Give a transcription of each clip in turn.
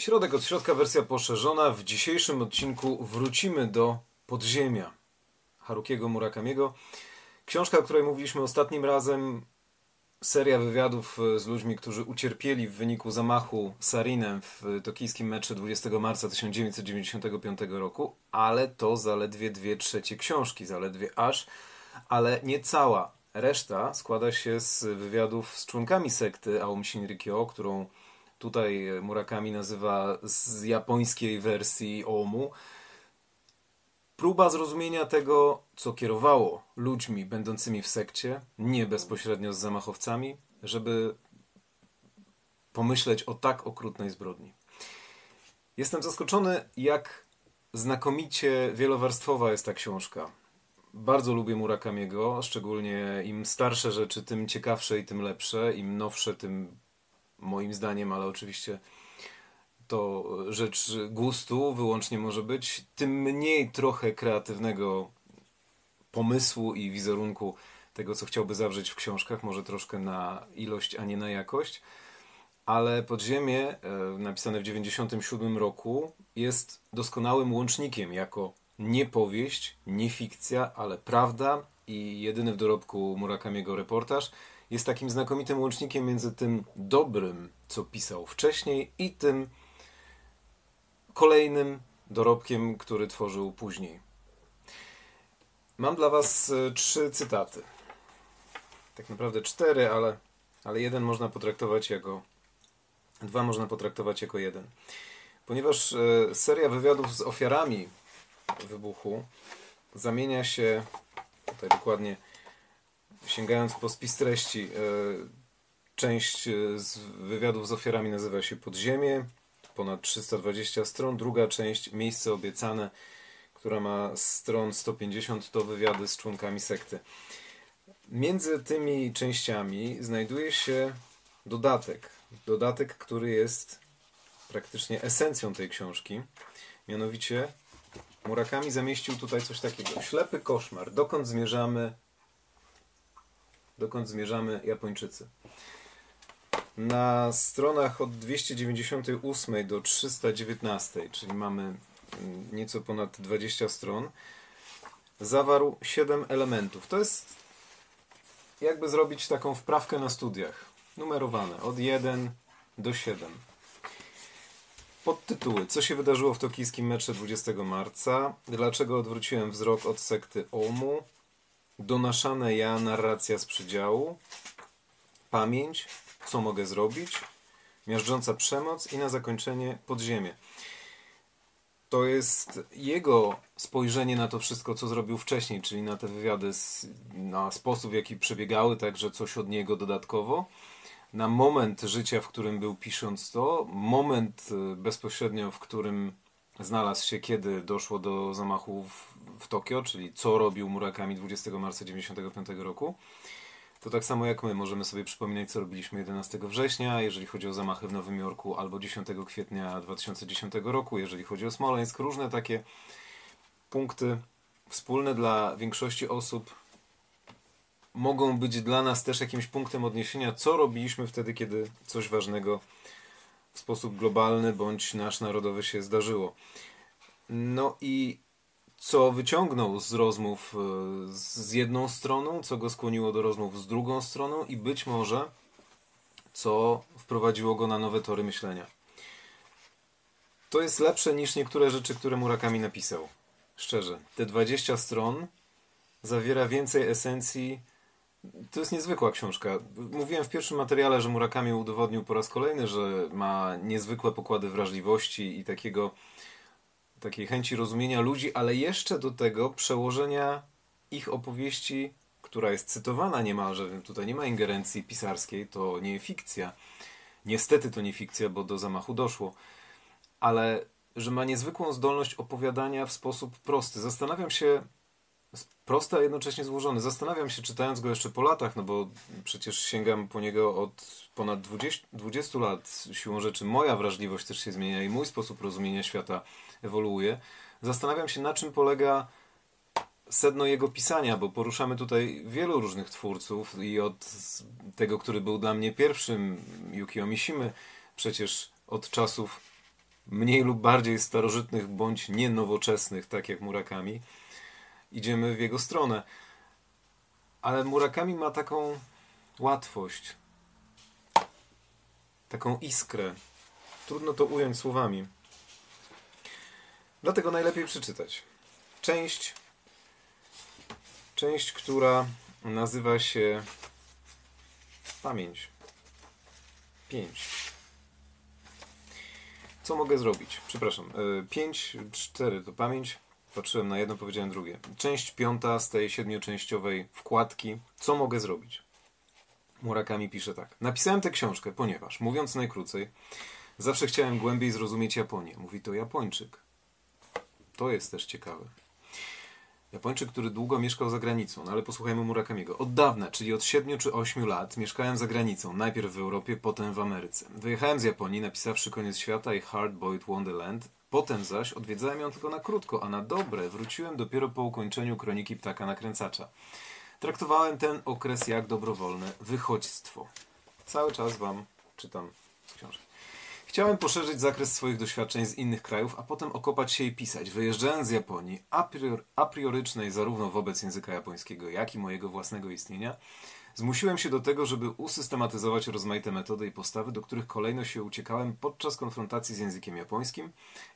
Środek od środka, wersja poszerzona. W dzisiejszym odcinku wrócimy do podziemia Harukiego Murakamiego. Książka, o której mówiliśmy ostatnim razem, seria wywiadów z ludźmi, którzy ucierpieli w wyniku zamachu Sarinem w tokijskim mecze 20 marca 1995 roku, ale to zaledwie dwie trzecie książki, zaledwie aż, ale nie cała. Reszta składa się z wywiadów z członkami sekty Aum Shinrikyo, którą tutaj Murakami nazywa z japońskiej wersji Omu. Próba zrozumienia tego, co kierowało ludźmi będącymi w sekcie, nie bezpośrednio z zamachowcami, żeby pomyśleć o tak okrutnej zbrodni. Jestem zaskoczony, jak znakomicie wielowarstwowa jest ta książka. Bardzo lubię Murakamiego, szczególnie im starsze rzeczy, tym ciekawsze i tym lepsze, im nowsze, tym moim zdaniem, ale oczywiście to rzecz gustu wyłącznie może być, tym mniej trochę kreatywnego pomysłu i wizerunku tego, co chciałby zawrzeć w książkach, może troszkę na ilość, a nie na jakość. Ale Podziemie, e, napisane w 1997 roku, jest doskonałym łącznikiem jako nie powieść, nie fikcja, ale prawda i jedyny w dorobku Murakamiego reportaż jest takim znakomitym łącznikiem między tym dobrym, co pisał wcześniej i tym kolejnym dorobkiem, który tworzył później. Mam dla Was e, trzy cytaty. Tak naprawdę cztery, ale, ale jeden można potraktować jako. Dwa można potraktować jako jeden. Ponieważ e, seria wywiadów z ofiarami wybuchu zamienia się, tutaj dokładnie sięgając po spis treści, e, część z wywiadów z ofiarami nazywa się Podziemie, ponad 320 stron. Druga część, Miejsce obiecane, która ma stron 150, to wywiady z członkami sekty. Między tymi częściami znajduje się dodatek. Dodatek, który jest praktycznie esencją tej książki. Mianowicie Murakami zamieścił tutaj coś takiego. Ślepy koszmar. Dokąd zmierzamy? Dokąd zmierzamy Japończycy? Na stronach od 298 do 319, czyli mamy mm, nieco ponad 20 stron, zawarł 7 elementów. To jest jakby zrobić taką wprawkę na studiach. Numerowane od 1 do 7. Podtytuły. Co się wydarzyło w tokijskim mecze 20 marca? Dlaczego odwróciłem wzrok od sekty Omu? Donaszane ja, narracja z przydziału. Pamięć co mogę zrobić, miażdżąca przemoc i na zakończenie podziemie. To jest jego spojrzenie na to wszystko, co zrobił wcześniej, czyli na te wywiady, na sposób, w jaki przebiegały, także coś od niego dodatkowo, na moment życia, w którym był pisząc to, moment y, bezpośrednio, w którym znalazł się, kiedy doszło do zamachu w, w Tokio, czyli co robił Murakami 20 marca 1995 roku to tak samo jak my możemy sobie przypominać, co robiliśmy 11 września, jeżeli chodzi o zamachy w Nowym Jorku, albo 10 kwietnia 2010 roku, jeżeli chodzi o Smoleńsk. Różne takie punkty wspólne dla większości osób mogą być dla nas też jakimś punktem odniesienia, co robiliśmy wtedy, kiedy coś ważnego w sposób globalny bądź nasz narodowy się zdarzyło. No i co wyciągnął z rozmów e, z jedną stroną, co go skłoniło do rozmów z drugą stroną i być może co wprowadziło go na nowe tory myślenia. To jest lepsze niż niektóre rzeczy, które Murakami napisał. Szczerze, te 20 stron zawiera więcej esencji. To jest niezwykła książka. Mówiłem w pierwszym materiale, że Murakami udowodnił po raz kolejny, że ma niezwykłe pokłady wrażliwości i takiego takiej chęci rozumienia ludzi, ale jeszcze do tego przełożenia ich opowieści, która jest cytowana niemalże, tutaj nie ma ingerencji pisarskiej, to nie fikcja. Niestety to nie fikcja, bo do zamachu doszło. Ale że ma niezwykłą zdolność opowiadania w sposób prosty. Zastanawiam się, prosty, a jednocześnie złożony. Zastanawiam się, czytając go jeszcze po latach, no bo przecież sięgam po niego od ponad 20, 20 lat. Siłą rzeczy moja wrażliwość też się zmienia i mój sposób rozumienia świata ewoluuje. Zastanawiam się, na czym polega sedno jego pisania, bo poruszamy tutaj wielu różnych twórców i od tego, który był dla mnie pierwszym, Yukio Mishimy, przecież od czasów mniej lub bardziej starożytnych bądź nienowoczesnych, tak jak Murakami, idziemy w jego stronę. Ale Murakami ma taką łatwość, taką iskrę. Trudno to ująć słowami. Dlatego najlepiej przeczytać. Część, część, która nazywa się Pamięć. 5. Co mogę zrobić? Przepraszam. 5, e, 4 to pamięć. Patrzyłem na jedno, powiedziałem drugie. Część piąta z tej siedmioczęściowej wkładki. Co mogę zrobić? Murakami pisze tak. Napisałem tę książkę, ponieważ, mówiąc najkrócej, zawsze chciałem głębiej zrozumieć Japonię. Mówi to Japończyk. To jest też ciekawe. Japończyk, który długo mieszkał za granicą, no ale posłuchajmy Murakamiego. Od dawna, czyli od 7 czy 8 lat, mieszkałem za granicą, najpierw w Europie, potem w Ameryce. Wyjechałem z Japonii, napisawszy Koniec Świata i Hard Boiled Wonderland, potem zaś odwiedzałem ją tylko na krótko, a na dobre wróciłem dopiero po ukończeniu Kroniki Ptaka Nakręcacza. Traktowałem ten okres jak dobrowolne wychodźstwo. Cały czas Wam czytam z książki. Chciałem poszerzyć zakres swoich doświadczeń z innych krajów, a potem okopać się i pisać. Wyjeżdżając z Japonii, a, prior, a priorycznej zarówno wobec języka japońskiego, jak i mojego własnego istnienia, zmusiłem się do tego, żeby usystematyzować rozmaite metody i postawy, do których kolejno się uciekałem podczas konfrontacji z językiem japońskim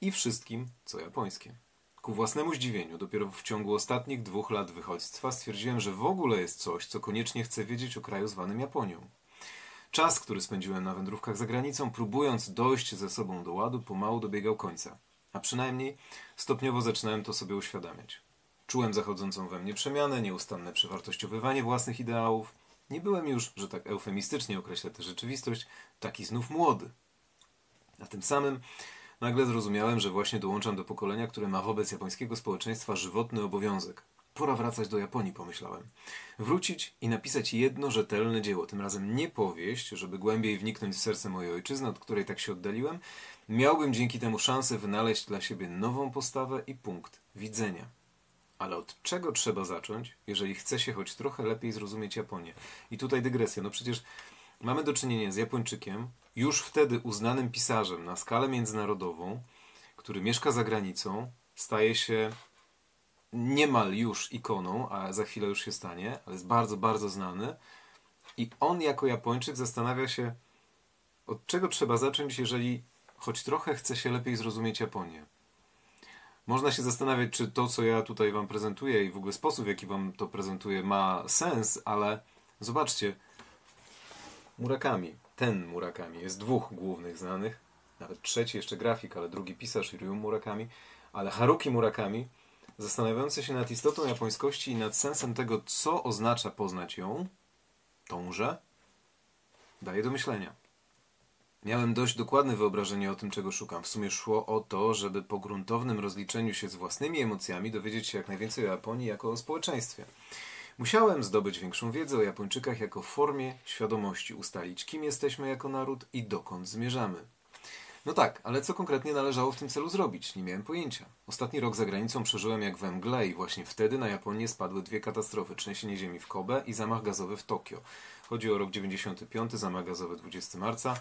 i wszystkim, co japońskie. Ku własnemu zdziwieniu, dopiero w ciągu ostatnich dwóch lat wychodźstwa stwierdziłem, że w ogóle jest coś, co koniecznie chcę wiedzieć o kraju zwanym Japonią. Czas, który spędziłem na wędrówkach za granicą, próbując dojść ze sobą do ładu, pomału dobiegał końca. A przynajmniej stopniowo zaczynałem to sobie uświadamiać. Czułem zachodzącą we mnie przemianę, nieustanne przewartościowywanie własnych ideałów. Nie byłem już, że tak eufemistycznie określę tę rzeczywistość, taki znów młody. A tym samym nagle zrozumiałem, że właśnie dołączam do pokolenia, które ma wobec japońskiego społeczeństwa żywotny obowiązek Pora wracać do Japonii, pomyślałem. Wrócić i napisać jedno rzetelne dzieło, tym razem nie powieść, żeby głębiej wniknąć w serce mojej ojczyzny, od której tak się oddaliłem. Miałbym dzięki temu szansę wynaleźć dla siebie nową postawę i punkt widzenia. Ale od czego trzeba zacząć, jeżeli chce się choć trochę lepiej zrozumieć Japonię? I tutaj dygresja. No przecież mamy do czynienia z Japończykiem, już wtedy uznanym pisarzem na skalę międzynarodową, który mieszka za granicą, staje się niemal już ikoną, a za chwilę już się stanie, ale jest bardzo, bardzo znany. I on jako Japończyk zastanawia się, od czego trzeba zacząć, jeżeli choć trochę chce się lepiej zrozumieć Japonię. Można się zastanawiać, czy to, co ja tutaj Wam prezentuję i w ogóle sposób, w jaki Wam to prezentuję, ma sens, ale zobaczcie, Murakami, ten Murakami, jest dwóch głównych znanych, nawet trzeci jeszcze grafik, ale drugi pisarz, Ryu Murakami, ale Haruki Murakami zastanawiający się nad istotą japońskości i nad sensem tego, co oznacza poznać ją, tąże, daje do myślenia. Miałem dość dokładne wyobrażenie o tym, czego szukam. W sumie szło o to, żeby po gruntownym rozliczeniu się z własnymi emocjami dowiedzieć się jak najwięcej o Japonii jako o społeczeństwie. Musiałem zdobyć większą wiedzę o Japończykach jako formie świadomości, ustalić kim jesteśmy jako naród i dokąd zmierzamy. No tak, ale co konkretnie należało w tym celu zrobić? Nie miałem pojęcia. Ostatni rok za granicą przeżyłem jak we mgle i właśnie wtedy na Japonię spadły dwie katastrofy. Trzęsienie ziemi w Kobe i zamach gazowy w Tokio. Chodzi o rok 95, zamach gazowy 20 marca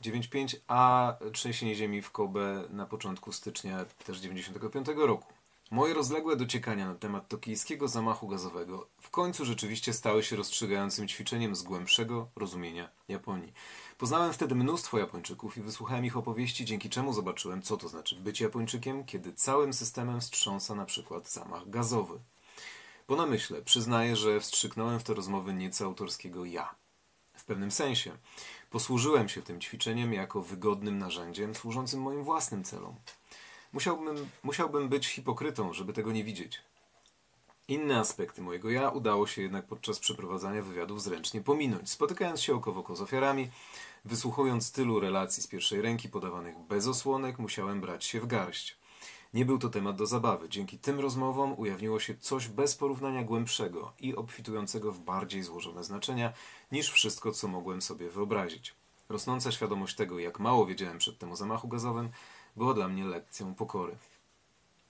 95, a trzęsienie ziemi w Kobe na początku stycznia też 95 roku. Moje rozległe dociekania na temat tokijskiego zamachu gazowego w końcu rzeczywiście stały się rozstrzygającym ćwiczeniem z głębszego rozumienia Japonii. Poznałem wtedy mnóstwo Japończyków i wysłuchałem ich opowieści, dzięki czemu zobaczyłem, co to znaczy być Japończykiem, kiedy całym systemem wstrząsa na przykład zamach gazowy. Po namyśle przyznaję, że wstrzyknąłem w te rozmowy nieco autorskiego ja. W pewnym sensie posłużyłem się tym ćwiczeniem jako wygodnym narzędziem służącym moim własnym celom. Musiałbym, musiałbym być hipokrytą, żeby tego nie widzieć. Inne aspekty mojego ja udało się jednak podczas przeprowadzania wywiadów zręcznie pominąć. Spotykając się oko w oko z ofiarami, wysłuchując tylu relacji z pierwszej ręki podawanych bez osłonek, musiałem brać się w garść. Nie był to temat do zabawy. Dzięki tym rozmowom ujawniło się coś bez porównania głębszego i obfitującego w bardziej złożone znaczenia niż wszystko, co mogłem sobie wyobrazić. Rosnąca świadomość tego, jak mało wiedziałem przed temu zamachu gazowym, była dla mnie lekcją pokory.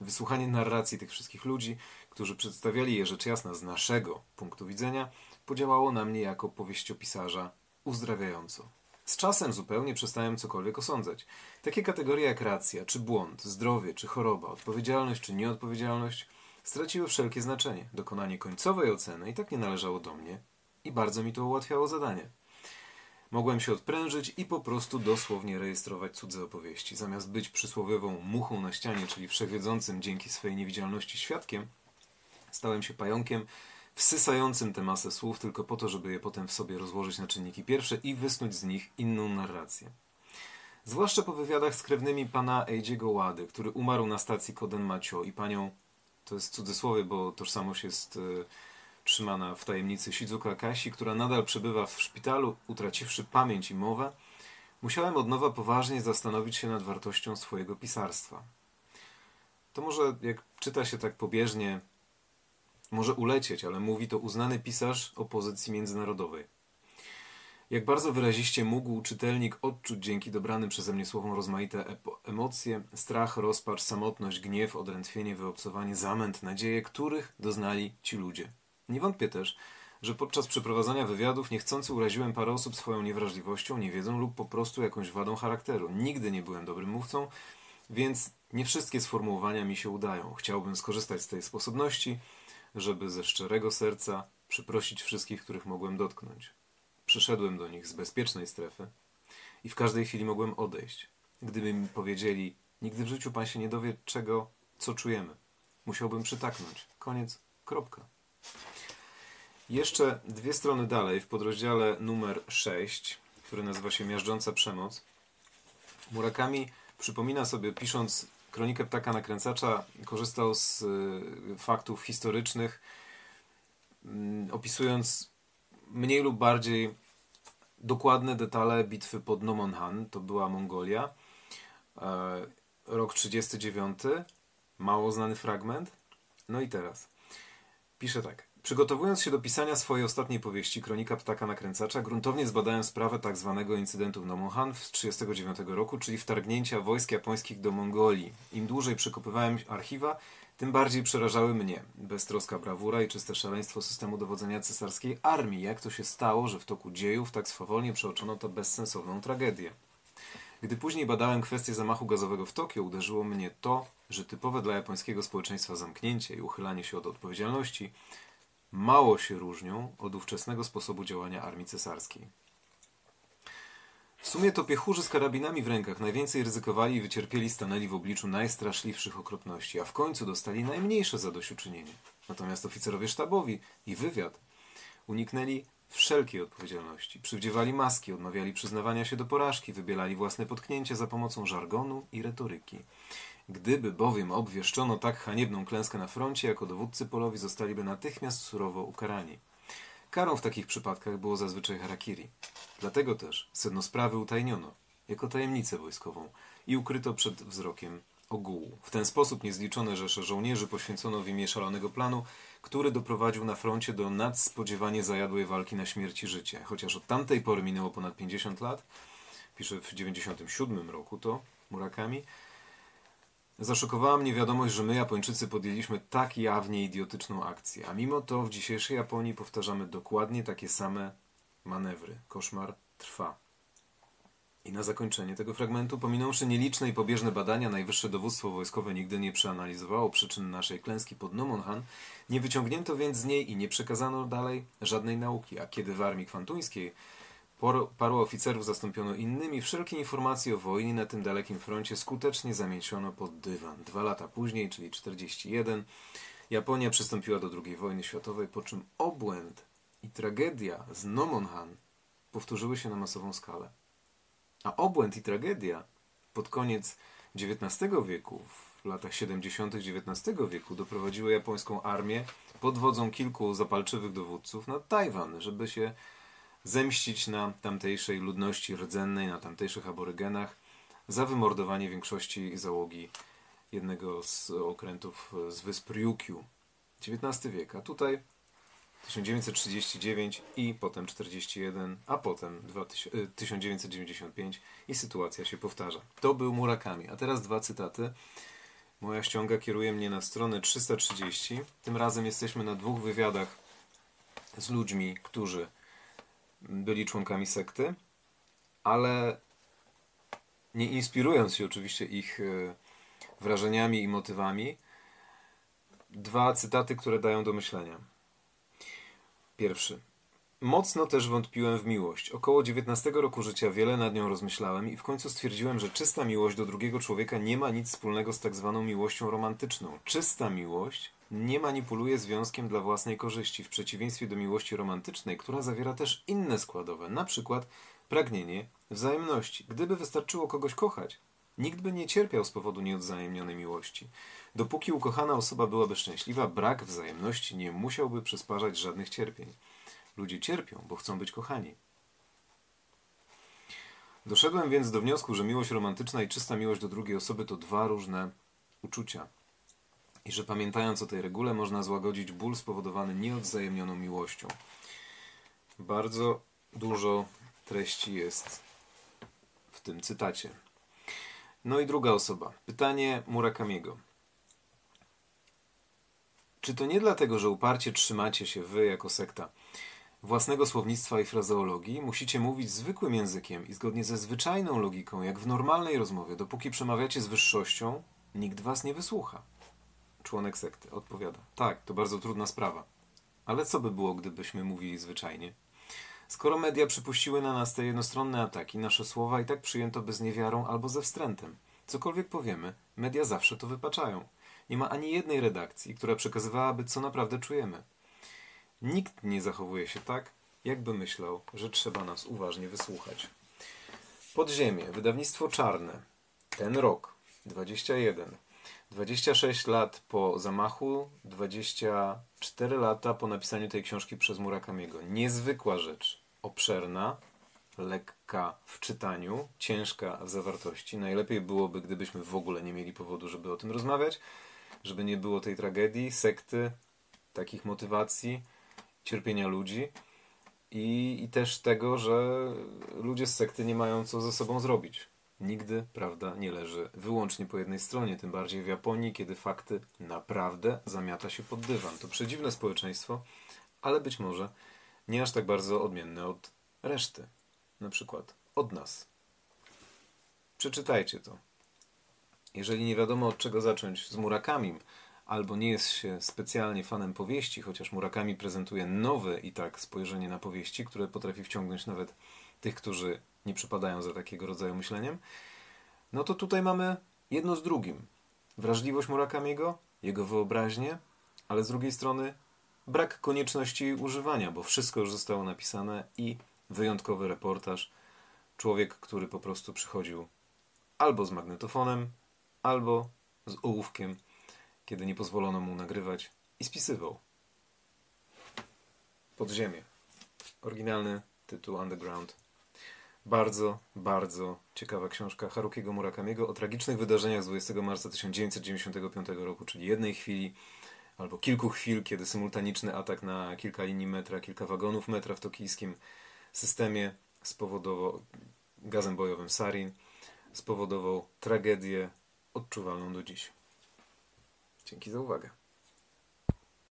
Wysłuchanie narracji tych wszystkich ludzi, którzy przedstawiali je rzecz jasna z naszego punktu widzenia, podziałało na mnie jako powieściopisarza uzdrawiająco. Z czasem zupełnie przestałem cokolwiek osądzać. Takie kategorie jak racja, czy błąd, zdrowie, czy choroba, odpowiedzialność, czy nieodpowiedzialność straciły wszelkie znaczenie. Dokonanie końcowej oceny i tak nie należało do mnie i bardzo mi to ułatwiało zadanie. Mogłem się odprężyć i po prostu dosłownie rejestrować cudze opowieści. Zamiast być przysłowiową muchą na ścianie, czyli wszechwiedzącym dzięki swojej niewidzialności świadkiem, stałem się pająkiem wsysającym tę masę słów tylko po to, żeby je potem w sobie rozłożyć na czynniki pierwsze i wysnuć z nich inną narrację. Zwłaszcza po wywiadach z krewnymi pana Eijiego Łady, który umarł na stacji Koden Macio i panią, to jest cudzysłowie, bo tożsamość jest y, trzymana w tajemnicy Shizuka Kasi, która nadal przebywa w szpitalu, utraciwszy pamięć i mowę, musiałem od nowa poważnie zastanowić się nad wartością swojego pisarstwa. To może, jak czyta się tak pobieżnie, może ulecieć, ale mówi to uznany pisarz opozycji międzynarodowej. Jak bardzo wyraziście mógł czytelnik odczuć dzięki dobranym przeze mnie słowom rozmaite emocje, strach, rozpacz, samotność, gniew, odrętwienie, wyobcowanie, zamęt, nadzieje, których doznali ci ludzie. Nie wątpię też, że podczas przeprowadzania wywiadów niechcący uraziłem parę osób swoją niewrażliwością, niewiedzą lub po prostu jakąś wadą charakteru. Nigdy nie byłem dobrym mówcą, więc nie wszystkie sformułowania mi się udają. Chciałbym skorzystać z tej sposobności, żeby ze szczerego serca przeprosić wszystkich, których mogłem dotknąć. Przyszedłem do nich z bezpiecznej strefy i w każdej chwili mogłem odejść. Gdyby mi powiedzieli, nigdy w życiu pan się nie dowie czego, co czujemy. Musiałbym przytaknąć. Koniec. Kropka. Jeszcze dwie strony dalej, w podrozdziale numer 6, który nazywa się Miażdżąca Przemoc, Murakami przypomina sobie, pisząc Kronikę Ptaka Nakręcacza, korzystał z y, faktów historycznych, mm, opisując mniej lub bardziej dokładne detale bitwy pod Nomonhan, to była Mongolia, e, rok 39, mało znany fragment. No i teraz. Pisze tak. Przygotowując się do pisania swojej ostatniej powieści, Kronika Ptaka Nakręcacza, gruntownie zbadałem sprawę tak zwanego incydentu w Nomonhan z 1939 roku, czyli wtargnięcia wojsk japońskich do Mongolii. Im dłużej przekopywałem archiwa, tym bardziej przerażały mnie beztroska brawura i czyste szaleństwo systemu dowodzenia cesarskiej armii. Jak to się stało, że w toku dziejów tak swawolnie przeoczono tę bezsensowną tragedię? Gdy później badałem kwestię zamachu gazowego w Tokio, uderzyło mnie to, że typowe dla japońskiego społeczeństwa zamknięcie i uchylanie się od odpowiedzialności mało się różnią od ówczesnego sposobu działania armii cesarskiej. W sumie to piechurzy z karabinami w rękach najwięcej ryzykowali i wycierpieli stanęli w obliczu najstraszliwszych okropności, a w końcu dostali najmniejsze zadośćuczynienie. Natomiast oficerowie sztabowi i wywiad uniknęli wszelkiej odpowiedzialności. Przywdziewali maski, odmawiali przyznawania się do porażki, wybielali własne potknięcie za pomocą żargonu i retoryki. Gdyby bowiem obwieszczono tak haniebną klęskę na froncie, jako dowódcy polowi zostaliby natychmiast surowo ukarani. Karą w takich przypadkach było zazwyczaj harakiri. Dlatego też sedno sprawy utajniono, jako tajemnicę wojskową i ukryto przed wzrokiem ogółu. W ten sposób niezliczone rzesze żołnierzy poświęcono w imię szalonego planu, który doprowadził na froncie do nadspodziewanie zajadłej walki na śmierć i życie. Chociaż od tamtej pory minęło ponad 50 lat, pisze w 97 roku to Murakami, Zaszokowała mnie wiadomość, że my, Japończycy, podjęliśmy tak jawnie idiotyczną akcję, a mimo to w dzisiejszej Japonii powtarzamy dokładnie takie same manewry. Koszmar trwa. I na zakończenie tego fragmentu, pominąwszy nieliczne i pobieżne badania, najwyższe dowództwo wojskowe nigdy nie przeanalizowało przyczyn naszej klęski pod Nomonhan, nie wyciągnięto więc z niej i nie przekazano dalej żadnej nauki, a kiedy w armii kwantuńskiej Paru oficerów zastąpiono innymi. Wszelkie informacje o wojnie na tym dalekim froncie skutecznie zamieniono pod dywan. Dwa lata później, czyli 41, Japonia przystąpiła do II wojny światowej, po czym obłęd i tragedia z Nomonhan powtórzyły się na masową skalę. A obłęd i tragedia pod koniec XIX wieku, w latach 70. XIX wieku doprowadziły japońską armię pod wodzą kilku zapalczywych dowódców na Tajwan, żeby się zemścić na tamtejszej ludności rdzennej, na tamtejszych aborygenach za wymordowanie większości załogi jednego z okrętów z wysp Ryukyu. XIX wiek, a tutaj 1939 i potem 41, a potem 1995 i sytuacja się powtarza. To był Murakami. A teraz dwa cytaty. Moja ściąga kieruje mnie na stronę 330. Tym razem jesteśmy na dwóch wywiadach z ludźmi, którzy byli członkami sekty. ale nie inspirując się oczywiście ich e, wrażeniami i motywami, dwa cytaty, które dają do myślenia. Pierwszy. Mocno też wątpiłem w miłość. Około 19 roku życia wiele nad nią rozmyślałem i w końcu stwierdziłem, że czysta miłość do drugiego człowieka nie ma nic wspólnego z tak zwaną miłością romantyczną. Czysta miłość nie manipuluje związkiem dla własnej korzyści, w przeciwieństwie do miłości romantycznej, która zawiera też inne składowe, na przykład pragnienie wzajemności. Gdyby wystarczyło kogoś kochać, nikt by nie cierpiał z powodu nieodzajemnionej miłości. Dopóki ukochana osoba byłaby szczęśliwa, brak wzajemności nie musiałby przysparzać żadnych cierpień. Ludzie cierpią, bo chcą być kochani. Doszedłem więc do wniosku, że miłość romantyczna i czysta miłość do drugiej osoby to dwa różne uczucia. I że pamiętając o tej regule, można złagodzić ból spowodowany nieodwzajemnioną miłością. Bardzo dużo treści jest w tym cytacie. No i druga osoba. Pytanie Murakamiego. Czy to nie dlatego, że uparcie trzymacie się wy jako sekta własnego słownictwa i frazeologii, musicie mówić zwykłym językiem i zgodnie ze zwyczajną logiką, jak w normalnej rozmowie, dopóki przemawiacie z wyższością, nikt was nie wysłucha. Członek sekty odpowiada: Tak, to bardzo trudna sprawa. Ale co by było, gdybyśmy mówili zwyczajnie? Skoro media przypuściły na nas te jednostronne ataki, nasze słowa i tak przyjęto bez niewiarą albo ze wstrętem. Cokolwiek powiemy, media zawsze to wypaczają. Nie ma ani jednej redakcji, która przekazywałaby, co naprawdę czujemy. Nikt nie zachowuje się tak, jakby myślał, że trzeba nas uważnie wysłuchać. Podziemie, wydawnictwo czarne. Ten rok, 21. 26 lat po zamachu, 24 lata po napisaniu tej książki przez Murakamiego. Niezwykła rzecz. Obszerna, lekka w czytaniu, ciężka w zawartości. Najlepiej byłoby, gdybyśmy w ogóle nie mieli powodu, żeby o tym rozmawiać, żeby nie było tej tragedii, sekty, takich motywacji, cierpienia ludzi i, i też tego, że ludzie z sekty nie mają co ze sobą zrobić. Nigdy prawda nie leży wyłącznie po jednej stronie, tym bardziej w Japonii, kiedy fakty naprawdę zamiata się pod dywan. To przedziwne społeczeństwo, ale być może nie aż tak bardzo odmienne od reszty, na przykład od nas. Przeczytajcie to. Jeżeli nie wiadomo od czego zacząć z Murakamim, albo nie jest się specjalnie fanem powieści, chociaż Murakami prezentuje nowe i tak spojrzenie na powieści, które potrafi wciągnąć nawet tych, którzy nie przypadają za takiego rodzaju myśleniem, no to tutaj mamy jedno z drugim. Wrażliwość Murakamiego, jego wyobraźnię, ale z drugiej strony brak konieczności używania, bo wszystko już zostało napisane i wyjątkowy reportaż. Człowiek, który po prostu przychodził albo z magnetofonem, albo z ołówkiem, kiedy nie pozwolono mu nagrywać i spisywał. Podziemie. Oryginalny tytuł Underground bardzo, bardzo ciekawa książka Harukiego Murakamiego o tragicznych wydarzeniach z 20 marca 1995 roku, czyli jednej chwili albo kilku chwil, kiedy symultaniczny atak na kilka linii metra, kilka wagonów metra w tokijskim systemie spowodował gazem bojowym sarin, spowodował tragedię odczuwalną do dziś. Dzięki za uwagę.